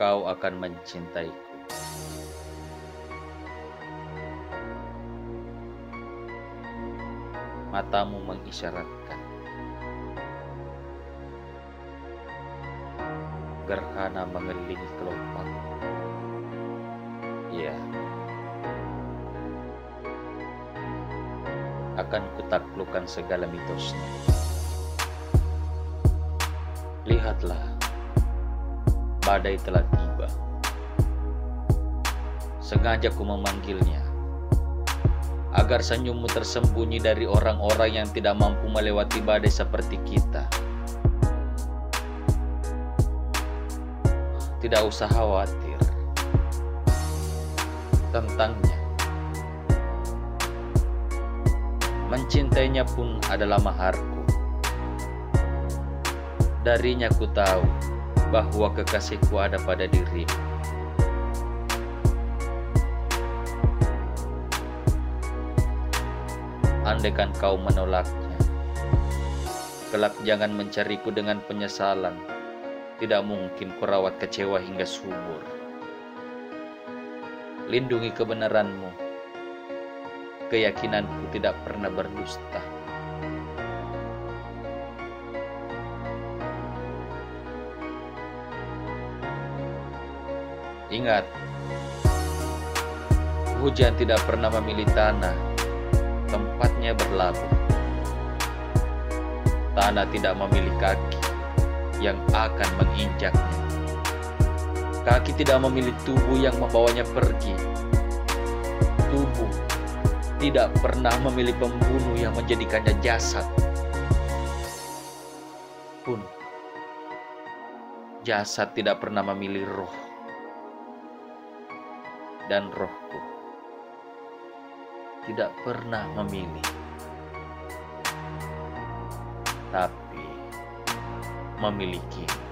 kau akan mencintaiku. Matamu mengisyaratkan. Gerhana mengelilingi kelopak. Ya. Akan kutaklukkan segala mitosnya. Lihatlah, badai telah tiba. Sengaja ku memanggilnya, agar senyummu tersembunyi dari orang-orang yang tidak mampu melewati badai seperti kita. Tidak usah khawatir tentangnya. Mencintainya pun adalah maharku. Darinya ku tahu bahwa kekasihku ada pada dirimu. Andaikan kau menolaknya, kelak jangan mencariku dengan penyesalan. Tidak mungkin kurawat kecewa hingga subur. Lindungi kebenaranmu. Keyakinanku tidak pernah berdusta. Ingat, hujan tidak pernah memilih tanah, tempatnya berlabuh. Tanah tidak memilih kaki yang akan menginjaknya. Kaki tidak memilih tubuh yang membawanya pergi. Tubuh tidak pernah memilih pembunuh yang menjadikannya jasad. Pun jasad tidak pernah memilih roh dan rohku tidak pernah memilih, tapi memiliki.